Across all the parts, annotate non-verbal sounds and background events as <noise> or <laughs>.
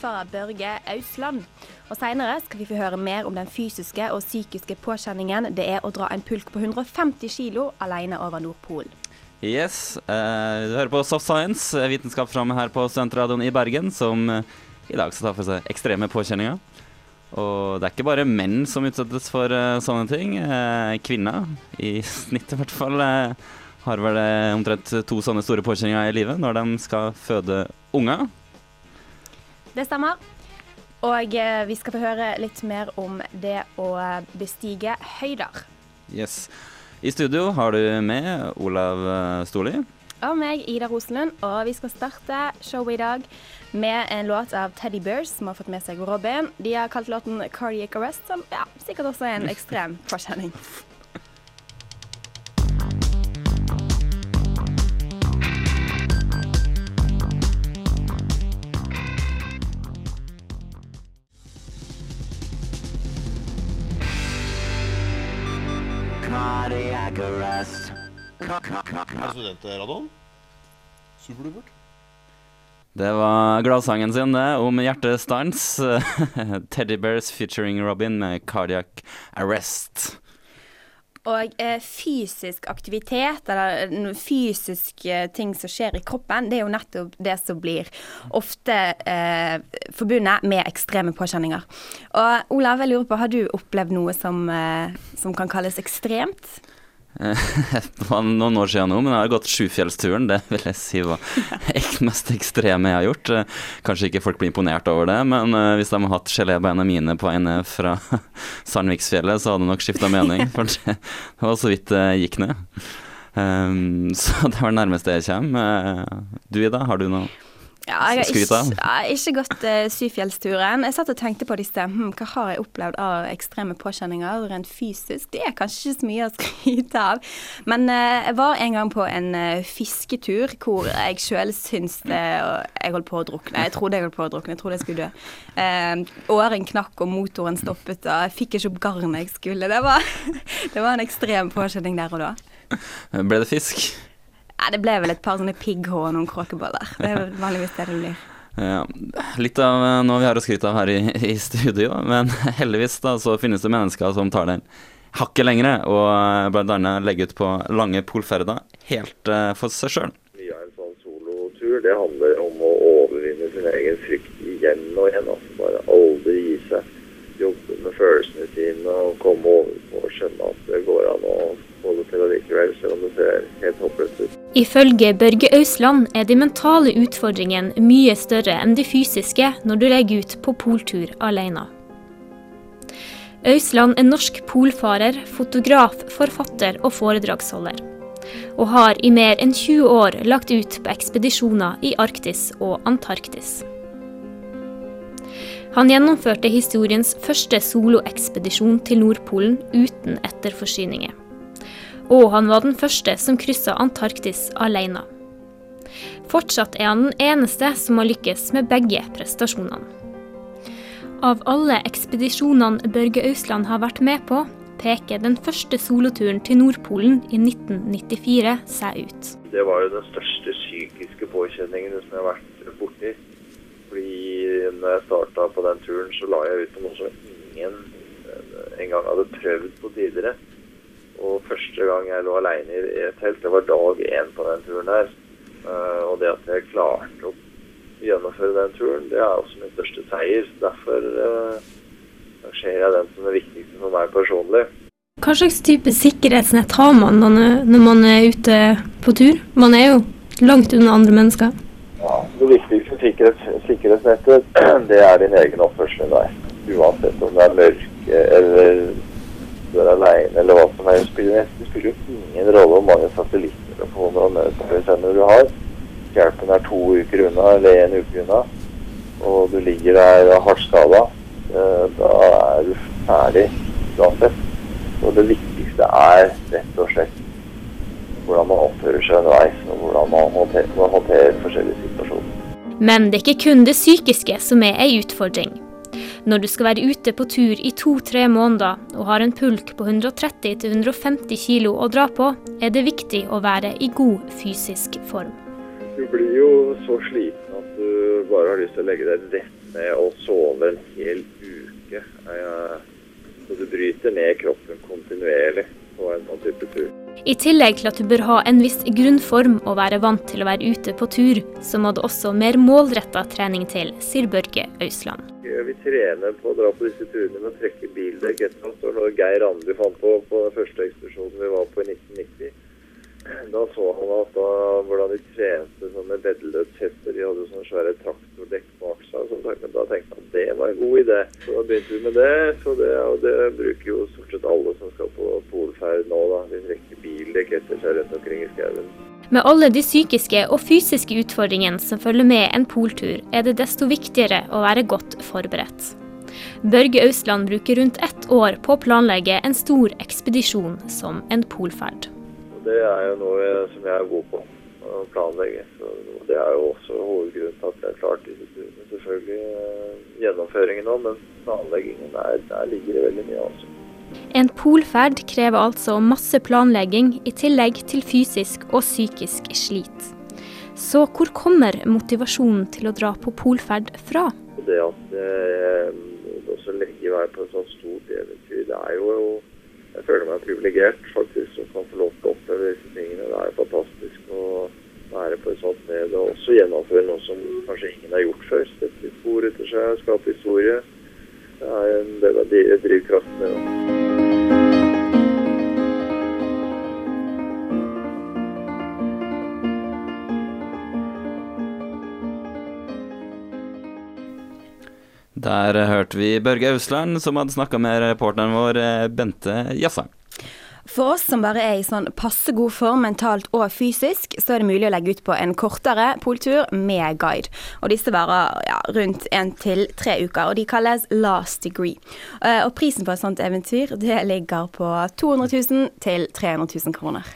hørte Børge Ausland. Og Senere skal vi få høre mer om den fysiske og psykiske påkjenningen det er å dra en pulk på 150 kg alene over Nordpolen. Yes, eh, du hører på Soft Science, vitenskap framme her på Studentradioen i Bergen, som eh, i dag skal ta for seg ekstreme påkjenninger. Og det er ikke bare menn som utsettes for uh, sånne ting. Eh, kvinner, i <laughs> snitt i hvert fall, eh, har vel eh, omtrent to sånne store påkjenninger i livet når de skal føde unger. Det stemmer. Og eh, vi skal få høre litt mer om det å bestige høyder. Yes. I studio har du med Olav eh, Storli. Og meg, Ida Rosenlund. Og vi skal starte showet i dag med en låt av Teddy Bears, som har fått med seg Robin. De har kalt låten 'Cardiac Arrest', som ja, sikkert også er en <laughs> ekstrem påkjenning. Er studentradioen? Superdupert. Det var gladsangen sin, det, om hjertestans. <laughs> Teddy Bears featuring Robin med 'Cardiac Arrest'. Og eh, fysisk aktivitet, eller noen fysiske ting som skjer i kroppen, det er jo nettopp det som blir ofte eh, forbundet med ekstreme påkjenninger. Og Olav, jeg lurer på, har du opplevd noe som, eh, som kan kalles ekstremt? <laughs> Det var noen år siden nå, men jeg har gått Sjufjellsturen. Det vil jeg si var <laughs> det mest ekstreme jeg har gjort. Eh, Kanskje ikke folk blir imponert over det, men eh, hvis de har hatt gelébeina mine på vei ned fra <laughs> Sandviksfjellet, så hadde de nok skifta mening. For det, var så vidt det gikk ned. Um, så det var det nærmeste jeg kommer. Eh, Du Ida, har du noe Ja, jeg har ikke, jeg ikke gått uh, Syfjellsturen. Jeg satt og tenkte på disse. Hm, hva har jeg opplevd av ekstreme påkjenninger rent fysisk? Det er kanskje ikke så mye å <laughs> skryte av. Men uh, jeg var en gang på en uh, fisketur hvor jeg sjøl syns det Jeg holdt på å drukne. Jeg trodde jeg holdt på å drukne. Jeg trodde jeg skulle dø. Åren knakk, og motoren stoppet, og jeg fikk ikke opp garnet jeg skulle. Det var, <laughs> det var en ekstrem påkjenning der og da. Ble det fisk? Ja, det ble vel et par sånne pigghår og noen kråkeboller. Det er vanligvis det det blir. <laughs> Ja, litt av eh, noe vi har å skryte av her i, <laughs> i studio, men <laughs> heldigvis da så finnes det mennesker som tar den hakket lengre, og bl.a. blant annet legger ut på lange polferder helt uh, for seg sjøl. Mye av en sånn solotur, det handler om å overvinne sin egen frykt igjen og igjen. Altså bare aldri gi seg. Jobbe med følelsene sine og komme over og skjønne at det går an å det til allikevel, selv om det ser helt håpløst ut. Ifølge Børge Ausland er de mentale utfordringene mye større enn de fysiske når du legger ut på poltur alene. Ausland er norsk polfarer, fotograf, forfatter og foredragsholder. Og har i mer enn 20 år lagt ut på ekspedisjoner i Arktis og Antarktis. Han gjennomførte historiens første soloekspedisjon til Nordpolen uten etterforsyninger. Og han var den første som kryssa Antarktis alene. Fortsatt er han den eneste som har lykkes med begge prestasjonene. Av alle ekspedisjonene Børge Ausland har vært med på, peker den første soloturen til Nordpolen i 1994 seg ut. Det var jo den største psykiske påkjenningen som jeg har vært borti. Fordi når jeg starta på den turen, så la jeg ut på noe som ingen engang hadde prøvd på tidligere. Og første gang jeg lå aleine i et telt, det var dag én på den turen der. Eh, og det at jeg klarte å gjennomføre den turen, det er også min største seier. Derfor ser rangerer jeg den som det viktigste for meg personlig. Hva slags type sikkerhetsnett har man når man er ute på tur? Man er jo langt unna andre mennesker. Ja, det viktigste sikkerhets, sikkerhetsnettet, <clears throat> det er din egen oppførsel i deg. Uansett om det er mørke eller er aleine eller hva som helst. Spiller, det spiller jo ingen rolle hvor mange satellittelefoner og nødpeilesendere du har. Hjelpen er to uker unna eller en uke unna, og du ligger der hardt skada. Eh, Da er du ferdig uansett. Og det viktigste er rett og slett hvordan man oppfører seg underveis, og hvordan man håndterer, man håndterer forskjellige situasjoner. Men det er ikke kun det psykiske som er ei utfordring. Når du skal være ute på tur i to-tre måneder og har en pulk på 130-150 kilo å dra på, er det viktig å være i god fysisk form. Du blir jo så sliten at du bare har lyst til å legge deg rett ned og sove en hel uke. Så du bryter ned kroppen kontinuerlig på en sånn type tur. I tillegg til at du bør ha en viss grunnform og være vant til å være ute på tur, så må det også mer målretta trening til, sier Børge Ausland. Vi trener på å dra på disse turene med å trekke bildekk Det var noe Geir Randi fant på på den første ekspedisjonen vi var på i 1990, da så han at da, hvordan de trente sånne med veddeløpshester. De hadde sånne svære traktordekk bak seg. Så da tenkte han at det var en god idé. Så da begynte vi med det. Så det, og det bruker jo stort sett alle som skal på polferd nå. da. De trekker bildekk etter seg rundt omkring i skauen. Med alle de psykiske og fysiske utfordringene som følger med en poltur, er det desto viktigere å være godt forberedt. Børge Ausland bruker rundt ett år på å planlegge en stor ekspedisjon som en polferd. Det er jo noe jeg- som jeg er god på å planlegge. Så det er jo også hovedgrunnen til at jeg har klart disse turene. Selvfølgelig eh, gjennomføringen òg, men planleggingen der, der ligger det veldig mye. også. En polferd krever altså masse planlegging i tillegg til fysisk og psykisk slit. Så hvor kommer motivasjonen til å dra på polferd fra? Det at jeg det også legger vei på et sånt stort eventyr, det er jo Jeg føler meg privilegert faktisk som kan få lov til å oppleve disse tingene. Det er jo fantastisk å være på et sånt sted og også gjennomføre noe som kanskje ingen har gjort før. Sette litt spor etter seg, skape historie. Det er en del av drivkraften. det, Der hørte vi Børge Ausland, som hadde snakka med reporteren vår eh, Bente Jassang. For oss som bare er i sånn passe god form mentalt og fysisk, så er det mulig å legge ut på en kortere poltur med guide. Og disse varer ja, rundt én til tre uker, og de kalles last degree. Eh, Og prisen på et sånt eventyr det ligger på 200 000 til 300 000 kroner.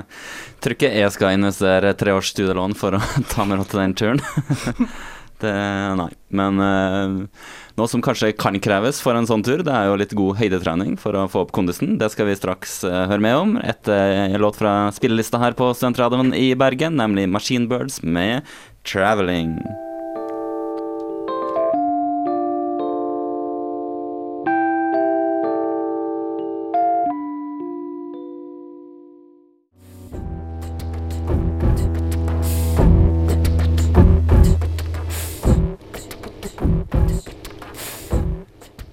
<laughs> Tror ikke jeg skal investere tre års studielån for å <laughs> ta meg råd til den turen. <laughs> det, nei. Men uh, noe som kanskje kan kreves for en sånn tur, det er jo litt god høydetrening for å få opp kondisen. Det skal vi straks uh, høre med om. etter en låt fra spillelista her på Studentradioen i Bergen, nemlig Machine Birds med 'Traveling'.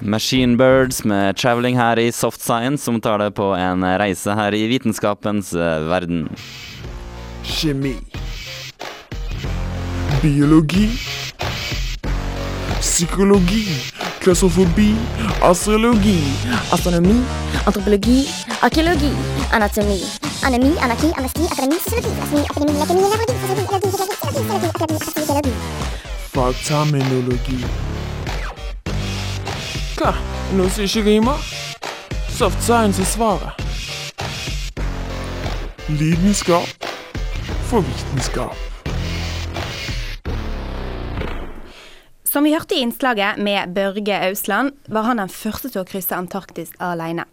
Machine Birds med 'Traveling' her i Soft Science, som tar deg på en reise her i vitenskapens eh, verden. Kjemi. Biologi. Psykologi. Klaustrofobi. Astrologi. Astronomi, antropologi, arkeologi, anatomi, anemi, anarki, amnesti, akademi, sosiologi, astronomi, akademi, lekemi, nevrologi. Fagterminologi. Hva? Noe som ikke rimer? Soft science er svaret. Lidenskap for vitenskap. Som vi hørte i innslaget med Børge Ausland, var han den første til å krysse Antarktis alene.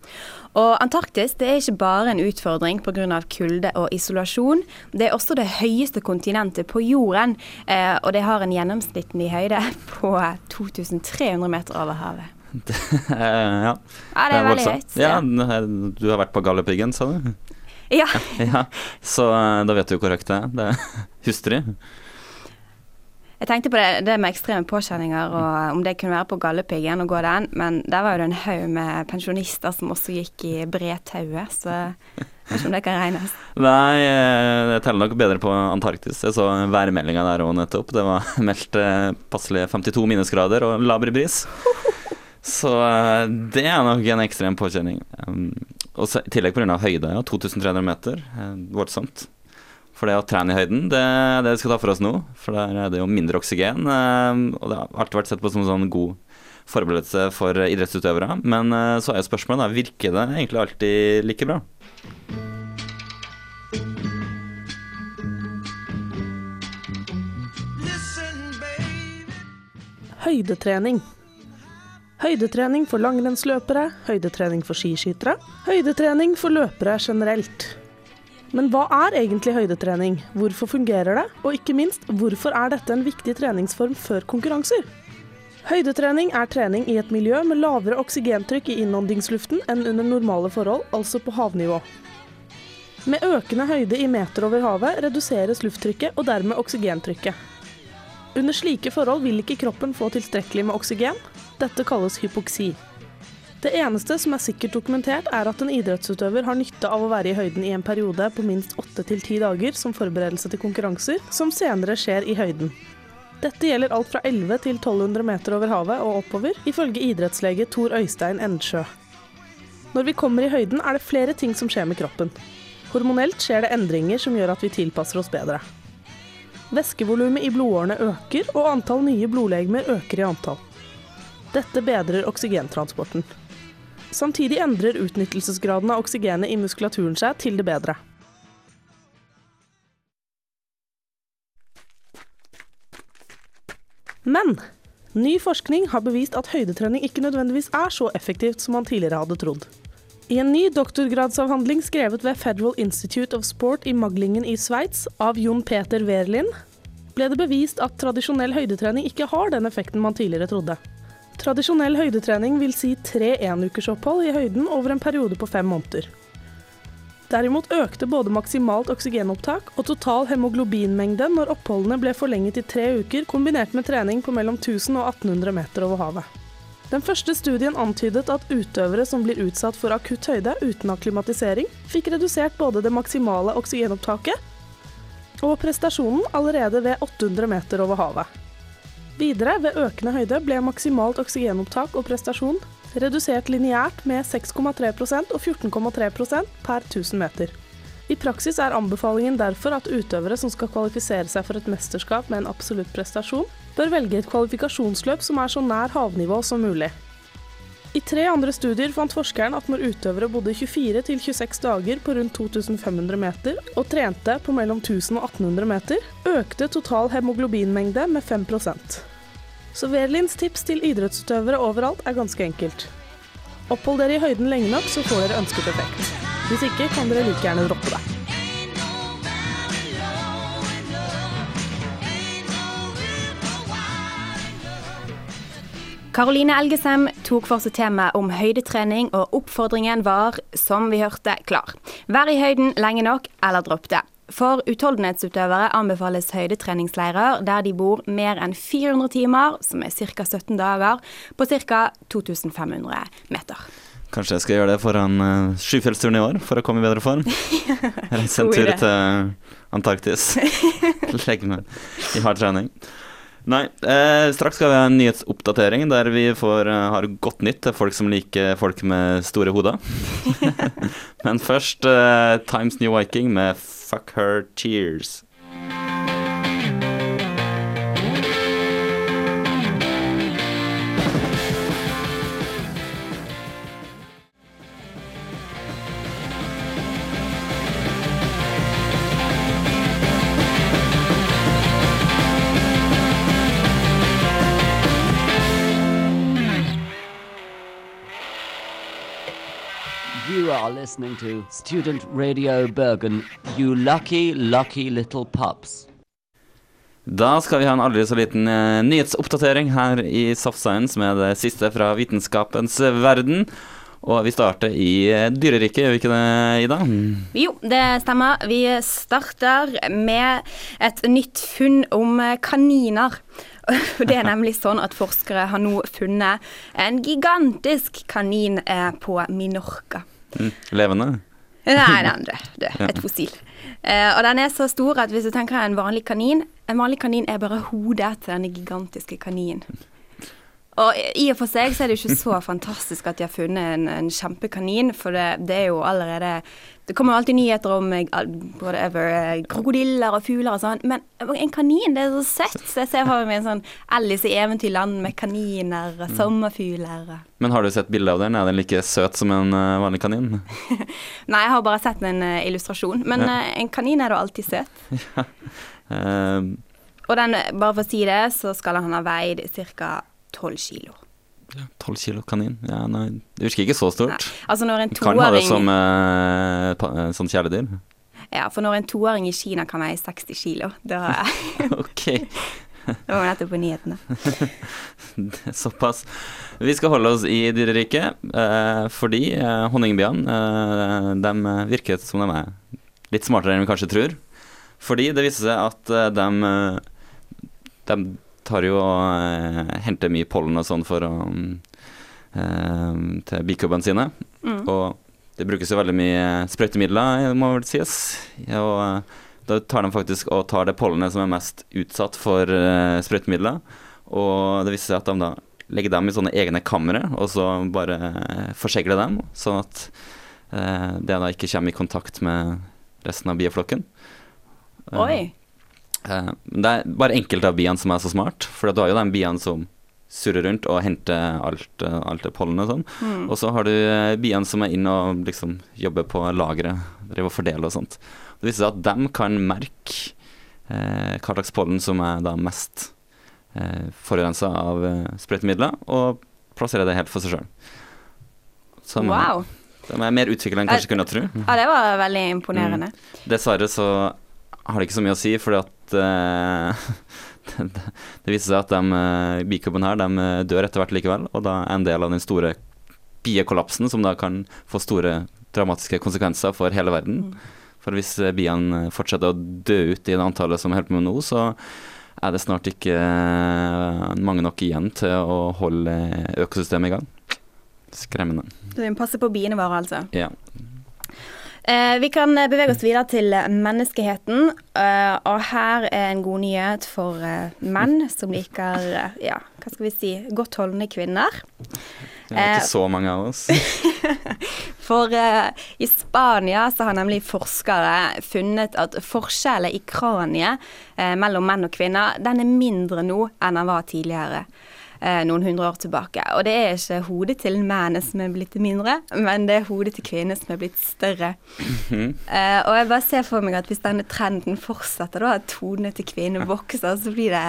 Og Antarktis det er ikke bare en utfordring pga. kulde og isolasjon. Det er også det høyeste kontinentet på jorden, eh, og det har en gjennomsnittlig høyde på 2300 meter over havet. Eh, ja. Ja, det er veldig høyt. Ja, du har vært på Galdhøpiggen, sa du? Ja. <laughs> Ja, så eh, da vet du hvor høyt det er. Det er <laughs> hustrig. Jeg tenkte på det, det med ekstreme påkjenninger og om det kunne være på Galdhøpiggen og gå den, men der var jo det en haug med pensjonister som også gikk i bredtauet, så jeg vet ikke om det kan regnes. <laughs> Nei, det teller nok bedre på Antarktis. Jeg så værmeldinga der òg nettopp. Det var meldt eh, passelige 52 minusgrader og laber bris. Så eh, det er nok en ekstrem påkjenning. Um, og i tillegg pga. høyde, ja. 2300 meter. eh, Voldsomt. For det å trene i høyden, det er det vi skal ta for oss nå. For der er det jo mindre oksygen. eh, Og det har alltid vært sett på som en sånn god forberedelse for idrettsutøvere. Men så er jo spørsmålet, da, virker det egentlig alltid like bra? Høydetrening. Høydetrening for langrennsløpere, høydetrening for skiskytere, høydetrening for løpere generelt. Men hva er egentlig høydetrening? Hvorfor fungerer det? Og ikke minst, hvorfor er dette en viktig treningsform før konkurranser? Høydetrening er trening i et miljø med lavere oksygentrykk i innåndingsluften enn under normale forhold, altså på havnivå. Med økende høyde i meter over havet reduseres lufttrykket og dermed oksygentrykket. Under slike forhold vil ikke kroppen få tilstrekkelig med oksygen. Dette kalles hypoksi. Det eneste som er sikkert dokumentert, er at en idrettsutøver har nytte av å være i høyden i en periode på minst 8-10 dager som forberedelse til konkurranser, som senere skjer i høyden. Dette gjelder alt fra 11 til 1200 meter over havet og oppover, ifølge idrettslege Tor Øystein Endsjø. Når vi kommer i høyden, er det flere ting som skjer med kroppen. Hormonelt skjer det endringer som gjør at vi tilpasser oss bedre. Væskevolumet i blodårene øker, og antall nye blodlegemer øker i antall. Dette bedrer oksygentransporten. Samtidig endrer utnyttelsesgraden av oksygenet i muskulaturen seg til det bedre. Men ny forskning har bevist at høydetrening ikke nødvendigvis er så effektivt som man tidligere hadde trodd. I en ny doktorgradsavhandling skrevet ved Federal Institute of Sport i Maglingen i Sveits av Jon Peter Wehrlin, ble det bevist at tradisjonell høydetrening ikke har den effekten man tidligere trodde. Tradisjonell høydetrening vil si tre enukersopphold i høyden over en periode på fem måneder. Derimot økte både maksimalt oksygenopptak og total hemoglobinmengde når oppholdene ble forlenget i tre uker, kombinert med trening på mellom 1000 og 1800 meter over havet. Den første studien antydet at utøvere som blir utsatt for akutt høyde uten akklimatisering, fikk redusert både det maksimale oksygenopptaket og prestasjonen allerede ved 800 meter over havet. Videre, ved økende høyde, ble maksimalt oksygenopptak og prestasjon redusert lineært med 6,3% og 14,3% per 1000 meter. I praksis er anbefalingen derfor at utøvere som skal kvalifisere seg for et mesterskap med en absolutt prestasjon, bør velge et kvalifikasjonsløp som er så nær havnivå som mulig. I tre andre studier fant forskeren at når utøvere bodde 24 til 26 dager på rundt 2500 meter og trente på mellom 1000 og 1800 meter, økte total hemoglobinmengde med 5 Så Verlins tips til idrettsutøvere overalt er ganske enkelt. Opphold dere i høyden lenge nok, så får dere ønsket effekt. Hvis ikke kan dere like gjerne droppe det. Karoline Elgesem tok for seg temaet om høydetrening, og oppfordringen var, som vi hørte, klar. Vær i høyden lenge nok, eller dropp det. For utholdenhetsutøvere anbefales høydetreningsleirer der de bor mer enn 400 timer, som er ca. 17 dager, på ca. 2500 meter. Kanskje jeg skal gjøre det foran uh, Skyfjellsturen i år, for å komme i bedre form. <laughs> Reise en tur til Antarktis. <laughs> Legge meg i hard trening. Nei, eh, straks skal vi ha en nyhetsoppdatering der vi får, uh, har godt nytt til folk som liker folk med store hoder. <laughs> Men først uh, Times New Viking med Fuck Her Tears. Are listening to Student Radio Bergen, you lucky, lucky little pups. Da skal vi ha en aldri så liten eh, nyhetsoppdatering her i Soft Science med det siste fra vitenskapens verden. Og vi starter i eh, dyreriket, gjør vi ikke det, Ida? Jo, det stemmer. Vi starter med et nytt funn om eh, kaniner. <laughs> Det er nemlig sånn at forskere har nå funnet en gigantisk kanin eh, på Minorca. Mm. Levende? Nei, den død. død. Et fossil. Uh, og den er så stor at hvis du tenker en vanlig kanin En vanlig kanin er bare hodet til denne gigantiske kaninen. Og i og for seg så er det jo ikke så fantastisk at de har funnet en, en kjempekanin, for det, det er jo allerede Det kommer jo alltid nyheter om eh, whatever, eh, krokodiller og fugler og sånn, men en kanin, det er så søtt. Så jeg ser for meg en sånn Alice i Eventyrland med kaniner og sommerfugler. Men har du sett bilde av den? Er den like søt som en eh, vanlig kanin? <laughs> Nei, jeg har bare sett en illustrasjon, men Ja. en kanin er da alltid søt. <laughs> Eh, Og den, bare for å si det, så skal han ha veid ca. 12 kilo. 12 kilo kanin? Ja, nei, det virker ikke så stort. Altså når en toåring... kan ha det som eh, pa- eh, sånn kjæledyr. Ja, for når en toåring i Kina kan veie 60 kilo, da <laughs> ok. <laughs> Det var nettopp på nyhetene. <laughs> Såpass. Vi skal holde oss i dyreriket, eh, fordi eh, honningbiene eh, de virker som de er litt smartere enn vi kanskje tror. Fordi det viser seg at eh, de, eh, de tar jo og eh, henter mye pollen og sånn for å eh, til bikubbene sine. Mm. Og det brukes jo veldig mye sprøytemidler, må vel sies. Og eh, da tar de faktisk og tar det pollenet som er mest utsatt for sprøytemidler. Og det viser seg at de da legger dem i sånne egne kamre, og så bare forsegler dem, sånn at det da ikke kommer i kontakt med resten av bieflokken. Oi. Eh, det er bare enkelte av biene som er så smart, for du har jo de bien som surrer rundt og henter alt, eh, alt det pollenet og sånn. Mm. Og så har du eh, biene som er inne og liksom jobber på lageret, driver og fordeler og sånt. Det viser seg at de kan merke eh, hva slags pollen som er da mest eh, forurensa av eh, sprøytemidler, og plassere det helt for seg sjøl. Wow. de er mer utvikla enn kanskje kunne tro. Ja, det var veldig imponerende. Mm. Dessverre så har det ikke så mye å si, fordi at uh, <laughs> det, det viser seg at de uh, bikubbene her de eh, dør etter hvert likevel, og da er en del av den store biekollapsen, som da kan få store dramatiske konsekvenser for hele verden. For hvis eh, biene fortsetter å dø ut i det antallet som holder på med nå, så er det snart ikke eh, mange nok igjen til å holde økosystemet i gang. Skremmende. Så vi må passe på biene våre, altså. Ja. Eh, vi kan eh, bevege oss videre til eh, menneskeheten. eh, og her er en god nyhet for menn som liker ja, hva skal vi si, godt holdne kvinner. Det er ikke så mange av oss. <laughs> For i Spania så har nemlig forskere funnet at forskjellen i kraniet mellom menn og kvinner, den er mindre nå enn den var tidligere. Eh, Noen hundre år tilbake. Og det er ikke hodet til mennene som er blitt mindre, men det er hodet til kvinnene som er blitt større. Eh, og jeg bare ser for meg at hvis denne trenden fortsetter, da, at tonene til kvinner vokser, så blir det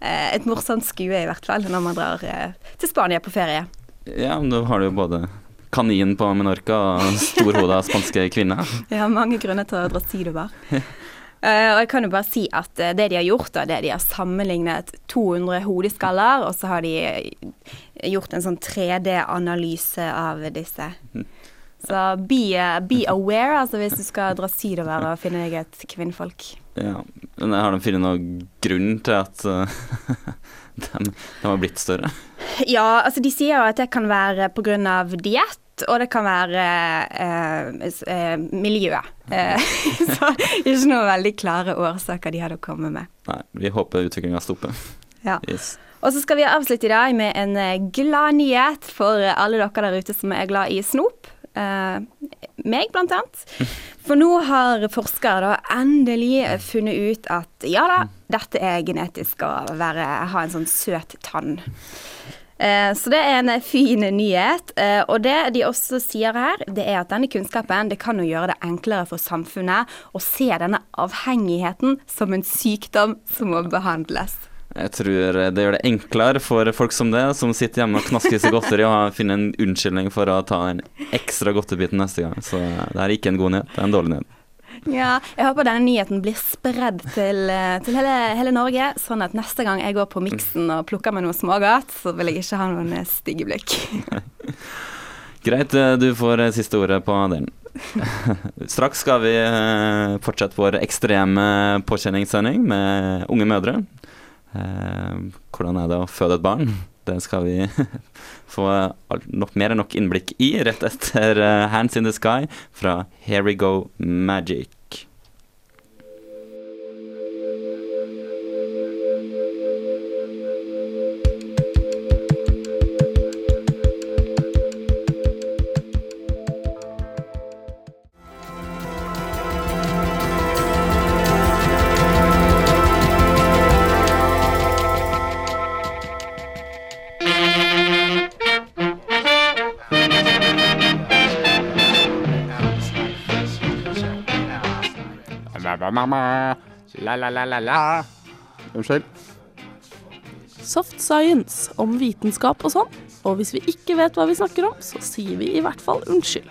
eh, et morsomt skue i hvert fall når man drar eh, til Spania på ferie. Ja, men da har du jo både kanin på Menorca og storhoda spanske kvinner. Jeg har mange grunner til å dra sydover. <laughs> Eh, og jeg kan jo bare si at eh, det de har gjort, da, det de har sammenlignet 200 hodeskaller, og så har de eh, gjort en sånn 3D-analyse av disse. <laughs> Så be, be aware, altså hvis du skal dra sydover og finne deg et kvinnfolk. Ja, men har de funnet noen grunn til at <laughs> de, de har blitt større? Ja, altså de sier jo at det kan være pga. diett. Og det kan være eh, eh, miljø. Eh, <laughs> så ikke noen veldig klare årsaker de hadde å komme med. Nei, vi håper utviklinga stopper. Ja. Yes. Og så skal vi avslutte i dag med en eh, glad nyhet for alle dere der ute som er glad i snop. Eh, meg, blant annet. <laughs> For nå har forskere da endelig funnet ut at ja da, dette er genetisk å være, ha en sånn søt tann. Eh, Så det er en fin nyhet. Eh, Og det de også sier her, det er at denne kunnskapen det kan jo gjøre det enklere for samfunnet å se denne avhengigheten som en sykdom som må behandles. Jeg tror det gjør det enklere for folk som det, som sitter hjemme og knasker seg godteri og finner en unnskyldning for å ta den ekstra godtebiten neste gang. Så det er ikke en god nyhet, det er en dårlig nyhet. Ja, jeg håper denne nyheten blir spredd til, eh, til hele, hele Norge, sånn at neste gang jeg går på miksen og plukker meg noe smågodt, så vil jeg ikke ha noen eh, stygge blikk. <laughs> Greit, eh, du får siste ordet på delen. <laughs> Straks skal vi fortsette vår ekstreme påkjenningssending med unge mødre. Hvordan er det å føde et barn? Det skal vi <laughs> få nok, mer enn nok innblikk i rett etter eh, Hands in the Sky fra Here We Go Magic. La-la-la-la-la. Unnskyld. Soft science om vitenskap og sånn. Og hvis vi ikke vet hva vi snakker om, så sier vi i hvert fall unnskyld.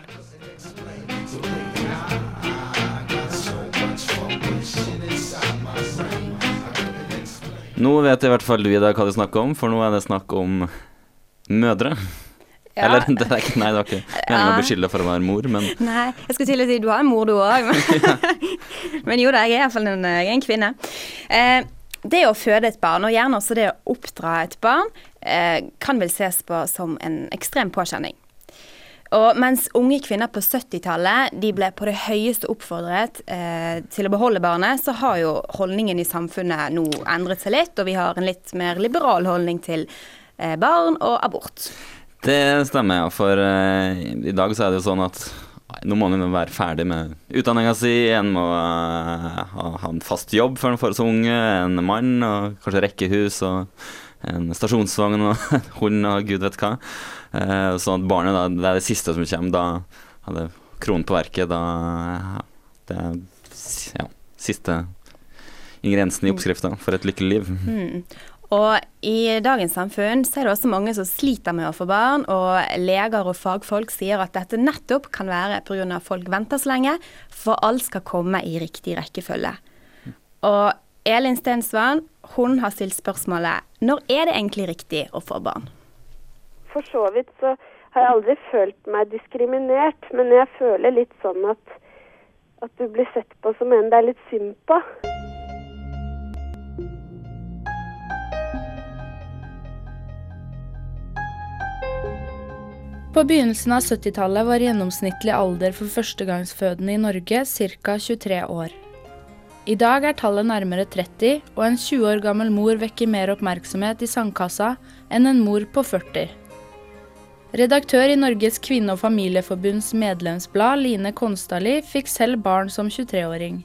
Nå vet i hvert fall du Ida hva du snakker om, for nå er det snakk om mødre. Ja. Eller <laughs> det er ikke, nei, det var ikke meningen å beskylde deg for å være mor, men <laughs> Nei, jeg skulle til å si du har en mor du òg. Men, <laughs> men jo da, jeg er iallfall en, jeg er en kvinne. Eh, det å føde et barn, og gjerne også det å oppdra et barn, eh, kan vel ses på som en ekstrem påkjenning. Og mens unge kvinner på 70-tallet de ble på det høyeste oppfordret eh, til å beholde barnet, så har jo holdningen i samfunnet nå endret seg litt, og vi har en litt mer liberal holdning til eh, barn og abort. Det stemmer, ja. For uh, i dag så er det jo sånn at nå må man være ferdig med utdanninga si. En må uh, ha, en fast jobb før en får så unge. En mann, og kanskje rekkehus og en stasjonsvogn og <laughs> hund og gud vet hva. Uh, sånn at barnet da, det er det siste som kommer. Da er det kronen på verket. Da Det er ja, siste ingrediensen i oppskrifta for et lykkelig liv. Mm. Og i dagens samfunn så er det også mange som sliter med å få barn, og leger og fagfolk sier at dette nettopp kan være pga. at folk venter så lenge, for alt skal komme i riktig rekkefølge. Og Elin Stensvann, hun har stilt spørsmålet når er det egentlig riktig å få barn? For så vidt så har jeg aldri følt meg diskriminert, men jeg føler litt sånn at, at du blir sett på som en det er litt synd på. På begynnelsen av 70-tallet var gjennomsnittlig alder for førstegangsfødende i Norge ca. 23 år. I dag er tallet nærmere 30, og en 20 år gammel mor vekker mer oppmerksomhet i sandkassa enn en mor på 40. Redaktør i Norges kvinne- og familieforbunds medlemsblad, Line Konstali, fikk selv barn som 23-åring.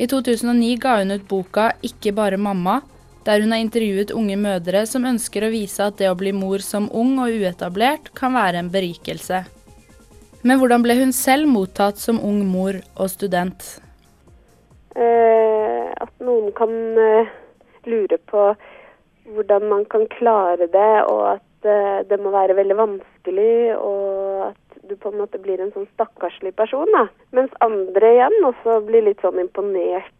I 2009 ga hun ut boka 'Ikke bare mamma', der hun har intervjuet unge mødre som ønsker å vise at det å bli mor som ung og uetablert kan være en berikelse. Men hvordan ble hun selv mottatt som ung mor og student? Eh, at noen kan eh, lure på hvordan man kan klare det, og at eh, det må være veldig vanskelig, og at du på en måte blir en sånn stakkarslig person. Da. Mens andre igjen også blir litt sånn imponert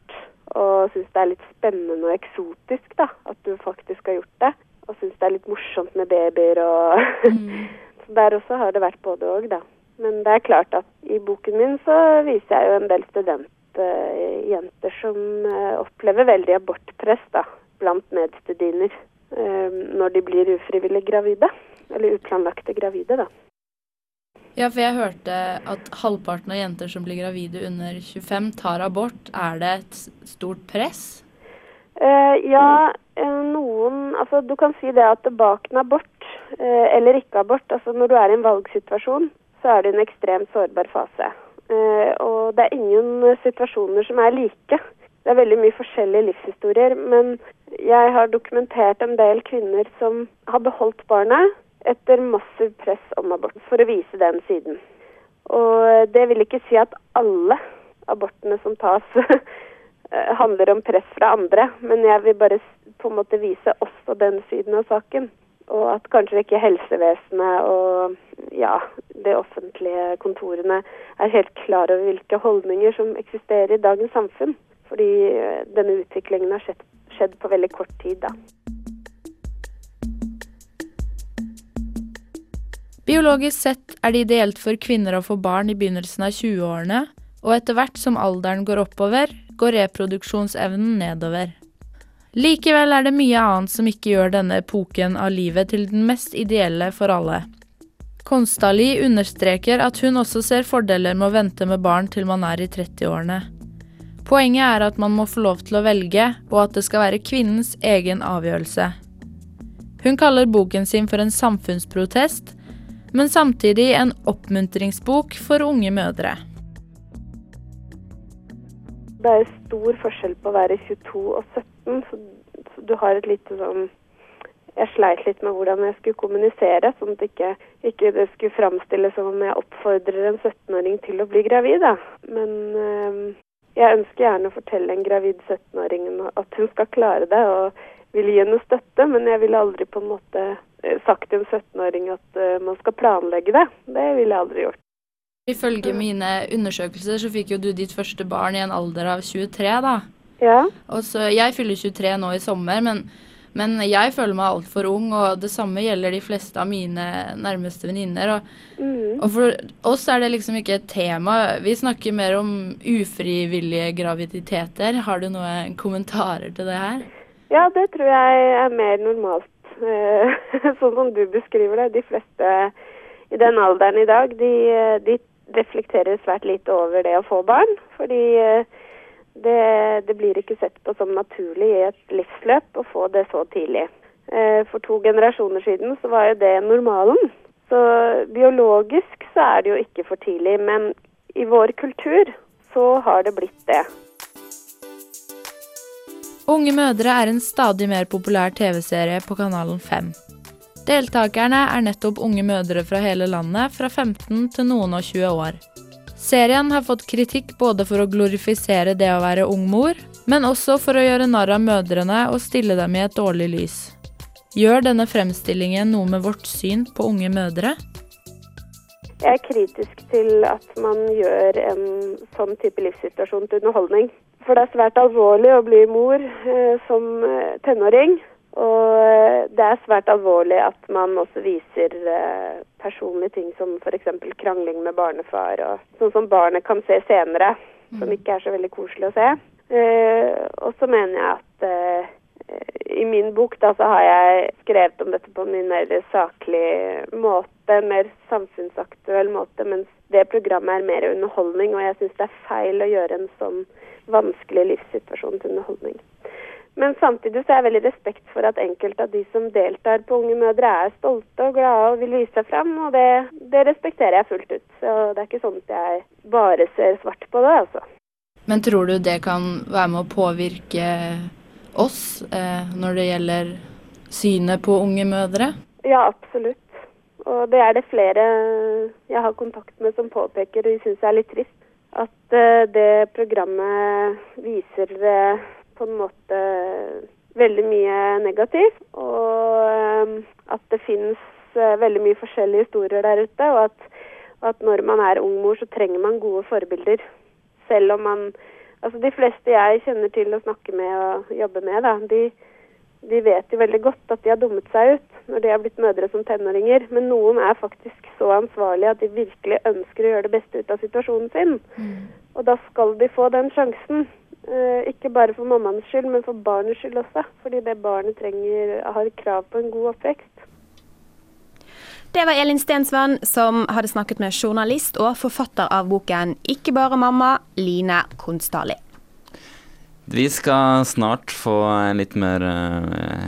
og syns det er litt spennende og eksotisk da, at du faktisk har gjort det. Og syns det er litt morsomt med babyer og <laughs> Så der også har det vært både òg, da. Men det er klart at i boken min så viser jeg jo en del studentjenter som eh, opplever veldig abortpress da, blant medstudiner eh, når de blir ufrivillig gravide. Eller uplanlagte gravide, da. Ja, for jeg hørte at halvparten av jenter som blir gravide under 25, tar abort. Er det et stort press? Uh, ja, eh, noen Altså, du kan si det at bak en abort, uh, eller ikke abort, altså når du er i en valgsituasjon, så er du i en ekstremt sårbar fase. Uh, og det er ingen situasjoner som er like. Det er veldig mye forskjellige livshistorier, men jeg har dokumentert en del kvinner som har beholdt barnet etter massiv press om abort, for å vise den siden. Og det vil ikke si at alle abortene som tas <laughs> eh, handler om press fra andre, men jeg vil bare på en måte vise også den siden av saken. Og at kanskje ikke helsevesenet og ja, de offentlige kontorene er helt klar over hvilke holdninger som eksisterer i dagens samfunn. Fordi eh, denne utviklingen har skjedd, skjedd på veldig kort tid, da. Biologisk sett er det ideelt for kvinner å få barn i begynnelsen av 20-årene, og etter hvert som alderen går oppover, går reproduksjonsevnen nedover. Likevel er det mye annet som ikke gjør denne epoken av livet til den mest ideelle for alle. Konstali understreker at hun også ser fordeler med å vente med barn til man er i 30-årene. Poenget er at man må få lov til å velge, og at det skal være kvinnens egen avgjørelse. Hun kaller boken sin for en samfunnsprotest, men samtidig en oppmuntringsbok for unge mødre. Det er stor forskjell på å være 22 og 17, så, du har et lite sånn Jeg sleit litt med hvordan jeg skulle kommunisere, sånn at ikke, ikke det skulle framstilles som om jeg oppfordrer en 17-åring til å bli gravid. Da. Men øh, jeg ønsker gjerne å fortelle en gravid 17-åring at hun skal klare det, og vil gi henne støtte, men jeg vil aldri på en måte sagt til en 17-åring at uh, man skal planlegge det. Det ville jeg aldri gjort. Ifølge mine undersøkelser så fikk jo du ditt første barn i en alder av 23, da. Ja. Og så, jeg fyller 23 nå i sommer, men, men jeg føler meg altfor ung, og det samme gjelder de fleste av mine nærmeste venninner. Og, mm. og for oss er det liksom ikke et tema. Vi snakker mer om ufrivillige graviditeter. Har du noen kommentarer til det her? Ja, det tror jeg er mer normalt. <laughs> sånn som du beskriver det. De fleste i den alderen i dag, de, de reflekterer svært lite over det å få barn. Fordi det, det, blir ikke sett på som naturlig i et livsløp å få det så tidlig. For to generasjoner siden så var jo det normalen. Så biologisk så er det jo ikke for tidlig. Men i vår kultur så har det blitt det. Unge mødre er en stadig mer populær TV-serie på kanalen 5. Deltakerne er nettopp unge mødre fra hele landet, fra 15 til noen og 20 år. Serien har fått kritikk både for å glorifisere det å være ung mor, men også for å gjøre narr av mødrene og stille dem i et dårlig lys. Gjør denne fremstillingen noe med vårt syn på unge mødre? Jeg er kritisk til at man gjør en sånn type livssituasjon til underholdning. For det er svært alvorlig å bli mor eh, som tenåring. Og eh, det er svært alvorlig at man også viser eh, personlige ting som f.eks. krangling med barnefar, og sånn som barnet kan se senere, som ikke er så veldig koselig å se. Eh, og så mener jeg at eh, i min bok da, så har jeg skrevet om dette på en mye mer saklig måte, mer samfunnsaktuell måte, mens det programmet er mer underholdning, og jeg syns det er feil å gjøre en sånn vanskelig livssituasjon til underholdning. Men samtidig så er jeg veldig respekt for at enkelte av de som deltar på Unge mødre, er stolte og glade og vil vise seg fram, og det, det respekterer jeg fullt ut. Så det er ikke sånn at jeg bare ser svart på det, altså. Men tror du det kan være med å påvirke oss eh, når det gjelder synet på unge mødre? Ja, absolutt. Og det er det flere jeg har kontakt med som påpeker, og de syns det er litt trist at uh, det programmet viser uh, på en måte veldig mye negativt. Og uh, at det finnes veldig mye forskjellige historier der ute. Og at, at, når man er ung mor, så trenger man gode forbilder. Selv om man Altså de fleste jeg kjenner til å snakke med og jobbe med, da, de, de vet jo veldig godt at de har dummet seg ut når de har blitt mødre som tenåringer. Men noen er faktisk så ansvarlige at de virkelig ønsker å gjøre det beste ut av situasjonen sin. Mm. Og da skal de få den sjansen. Eh, ikke bare for mammaens skyld, men for barnets skyld også. Fordi det barnet trenger, har krav på en god oppvekst. Det var Elin Stensvann som hadde snakket med journalist og forfatter av boken 'Ikke bare mamma', Line Konstali. Vi skal snart få litt mer uh,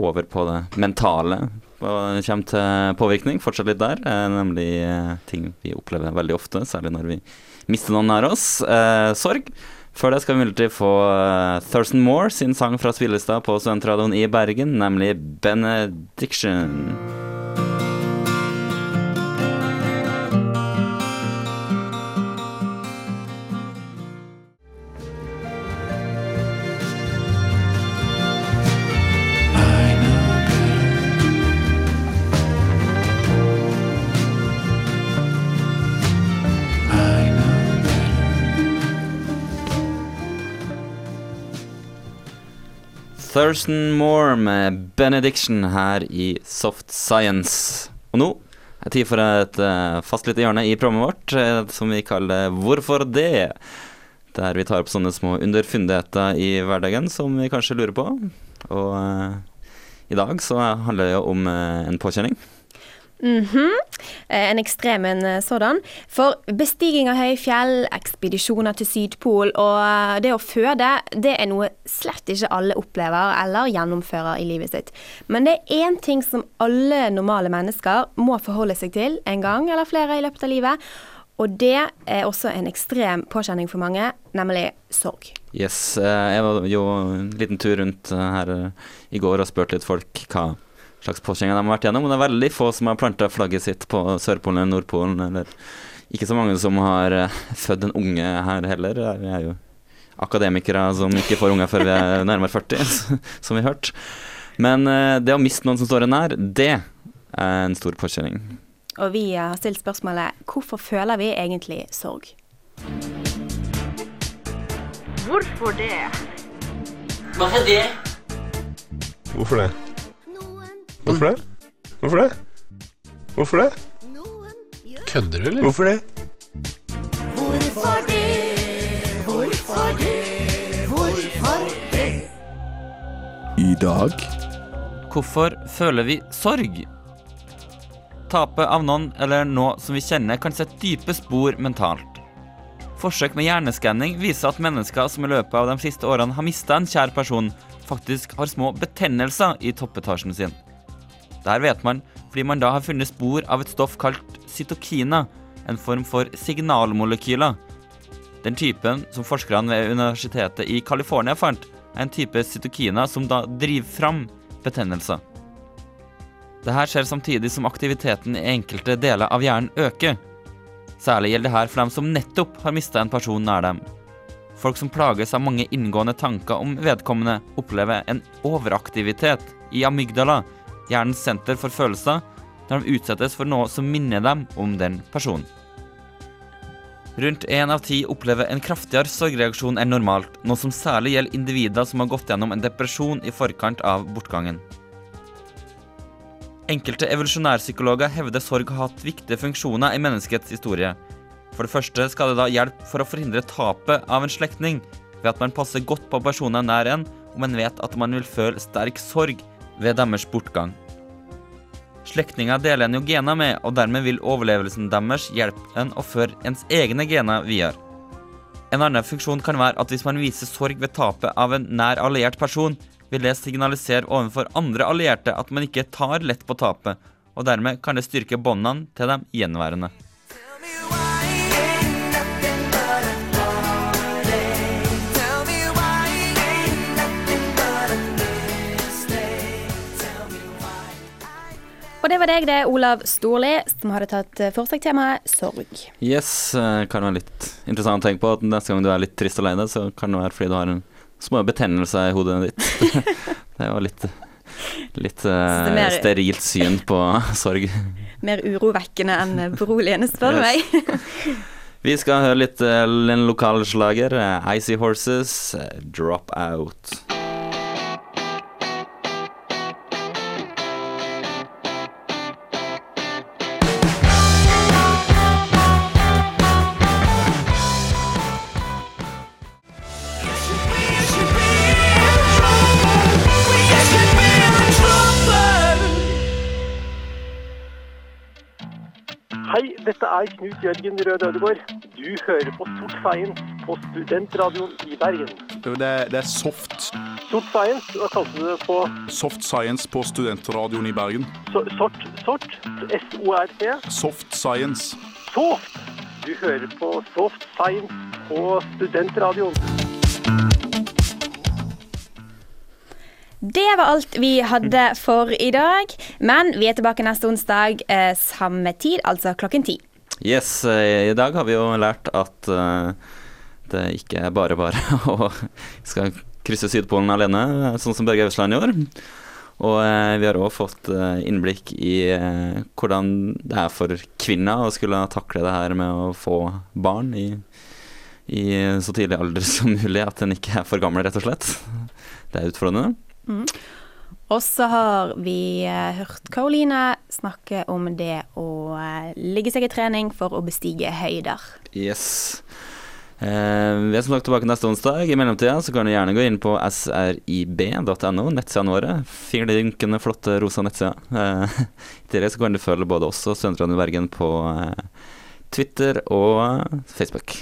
over på det mentale Og det kommer til påvirkning. Fortsatt litt der, uh, nemlig uh, ting vi opplever veldig ofte, særlig når vi mister noen nær oss. sorg. Før det skal vi imidlertid få Thurston Moore sin sang fra spillelista på Studentradioen i Bergen, nemlig 'Benediction'. Thurston Moore med 'Benediction' her i Soft Science. Og nå Det er tid for et uh, fast lite hjørne i programmet vårt eh, som vi kaller Hvorfor det? Der vi tar opp sånne små underfundigheter i hverdagen som vi kanskje lurer på. Og uh, i dag så handler det jo om uh, en påkjenning. Mhm. -hmm. En ekstrem en eh, sådan. For bestiging av høye fjell, ekspedisjoner til Sydpol og eh, det å føde, det er noe slett ikke alle opplever eller gjennomfører i livet sitt. Men det er én ting som alle normale mennesker må forholde seg til en gang eller flere i løpet av livet. Og det er også en ekstrem påkjenning for mange, nemlig sorg. Yes, jeg var jo en liten tur rundt her i går og spurte litt folk hva slags påkjenninger de har vært gjennom. Og det er veldig få som har planta flagget sitt på Sørpolen eller Nordpolen, eller ikke så mange som har eh, <laughs> født en unge her heller. Vi er jo akademikere som ikke får unger før vi er <laughs> nærmere 40, <laughs> som vi har hørt. Men eh, det å miste noen som står en nær, det er en stor påkjenning. Og vi har stilt spørsmålet hvorfor føler vi egentlig sorg? Hvorfor det? Hvorfor det? Hvorfor det? Hvorfor det? Hvorfor det? Hvorfor det? Kødder du, eller? Hvorfor det? Hvorfor det? Hvorfor det? Hvorfor det? I dag Hvorfor føler vi sorg? Tapet av noen eller noe som vi kjenner, kan sette dype spor mentalt. Forsøk med hjerneskanning viser at mennesker som i løpet av de siste årene har mista en kjær person, faktisk har små betennelser i toppetasjen sin. Der vet man fordi man da har funnet spor av et stoff kalt cytokina, en form for signalmolekyler. Den typen som forskerne ved universitetet i California fant, er en type cytokina som da driver fram betennelser. Dette skjer samtidig som aktiviteten i enkelte deler av hjernen øker. Særlig gjelder dette for dem som nettopp har mista en person nær dem. Folk som plages av mange inngående tanker om vedkommende, opplever en overaktivitet i amygdala, hjernens senter for følelser, når de utsettes for noe som minner dem om den personen. Rundt én av ti opplever en kraftigere sorgreaksjon enn normalt, noe som særlig gjelder individer som har gått gjennom en depresjon i forkant av bortgangen. Enkelte evolusjonærpsykologer hevder sorg har hatt viktige funksjoner i menneskets historie. For det første skal det da hjelpe for å forhindre tapet av en slektning, ved at man passer godt på personer nær en, og man vet at man vil føle sterk sorg ved deres bortgang. Slektninger deler en jo gener med, og dermed vil overlevelsen deres hjelpe en å føre ens egne gener videre. En annen funksjon kan være at hvis man viser sorg ved tapet av en nær alliert person, vil det signalisere overfor andre allierte at man ikke tar lett på tapet, og dermed kan det styrke båndene til de gjenværende. Og det var deg, det, Olav Storli, som hadde tatt eh, for seg temaet sorg. Yes, eh, kan være litt interessant å tenke på at neste gang du er litt trist alene, så kan det være fordi du har en små betennelse i hodet ditt. <laughs> det var litt, litt er mer- sterilt syn på <laughs> sorg. Mer urovekkende enn beroligende, spør du Yes. meg. Vi skal høre litt uh, en lokal slager. Icy Horses, Drop Out. Dette er Knut Jørgen Rød Ødegård. Du hører på Sort Science på Studentradioen i Bergen. Det, det er soft. Sort Science, hva kalte du det på Soft science på studentradioen i Bergen. so sort? Sort? S-O-R-T? Soft science. Soft! Du hører på Soft Science på Studentradioen. Det var alt vi hadde for i dag. Men vi er tilbake neste onsdag eh, samme tid, altså klokken ti. Yes, eh, i dag har vi jo lært at uh, det ikke er bare bare <laughs> å skal krysse Sydpolen alene, sånn som Børge Ausland gjorde. Og uh, vi har òg fått uh, innblikk i eh, hvordan det er for kvinner å skulle takle det her med å få barn i, i så tidlig alder som mulig, at en ikke er for gammel, rett og slett. Det er utfordrende. Mm. Og så har vi eh, hørt Karoline snakke om det å eh, ligge seg i trening for å bestige høyder. Yes. Eh, vi er som sagt tilbake neste onsdag. I mellomtida så kan du gjerne gå inn på srib.no, nettsidene våre. Fingerdrynkende flotte rosa nettsider. Eh, <laughs> I tillegg så kan du følge både oss og Studentradioen Bergen på eh, Twitter og Facebook.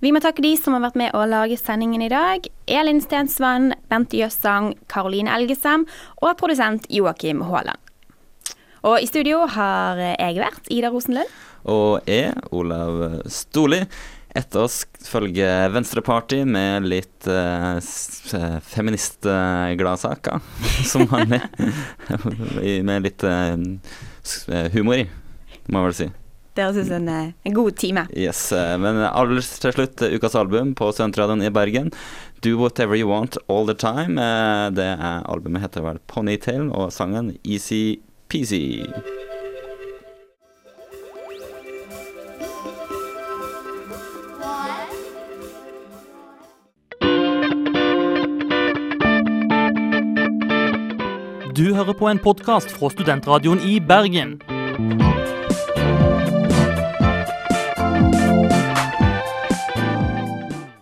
Vi må takke de som har vært med å lage sendingen i dag. Elin Stensvann, Bente Jøssang, Karoline Elgesem og produsent Joakim Haaland. Og i studio har jeg vært Ida Rosenlund. Og jeg, Olav Storli. Etter oss følger Venstreparty med litt eh, feministgladsaker, <laughs> som vanlig. <laughs> med litt eh, humor i, må jeg vel si. Det høres ut som en, en god time. Yes, uh, Men aller til slutt, ukas album på Studentradioen i Bergen. Do Whatever You Want All The Time. det er Albumet heter vel Ponytail, og sangen Easy Peasy. Du hører på en podkast fra Studentradioen i Bergen.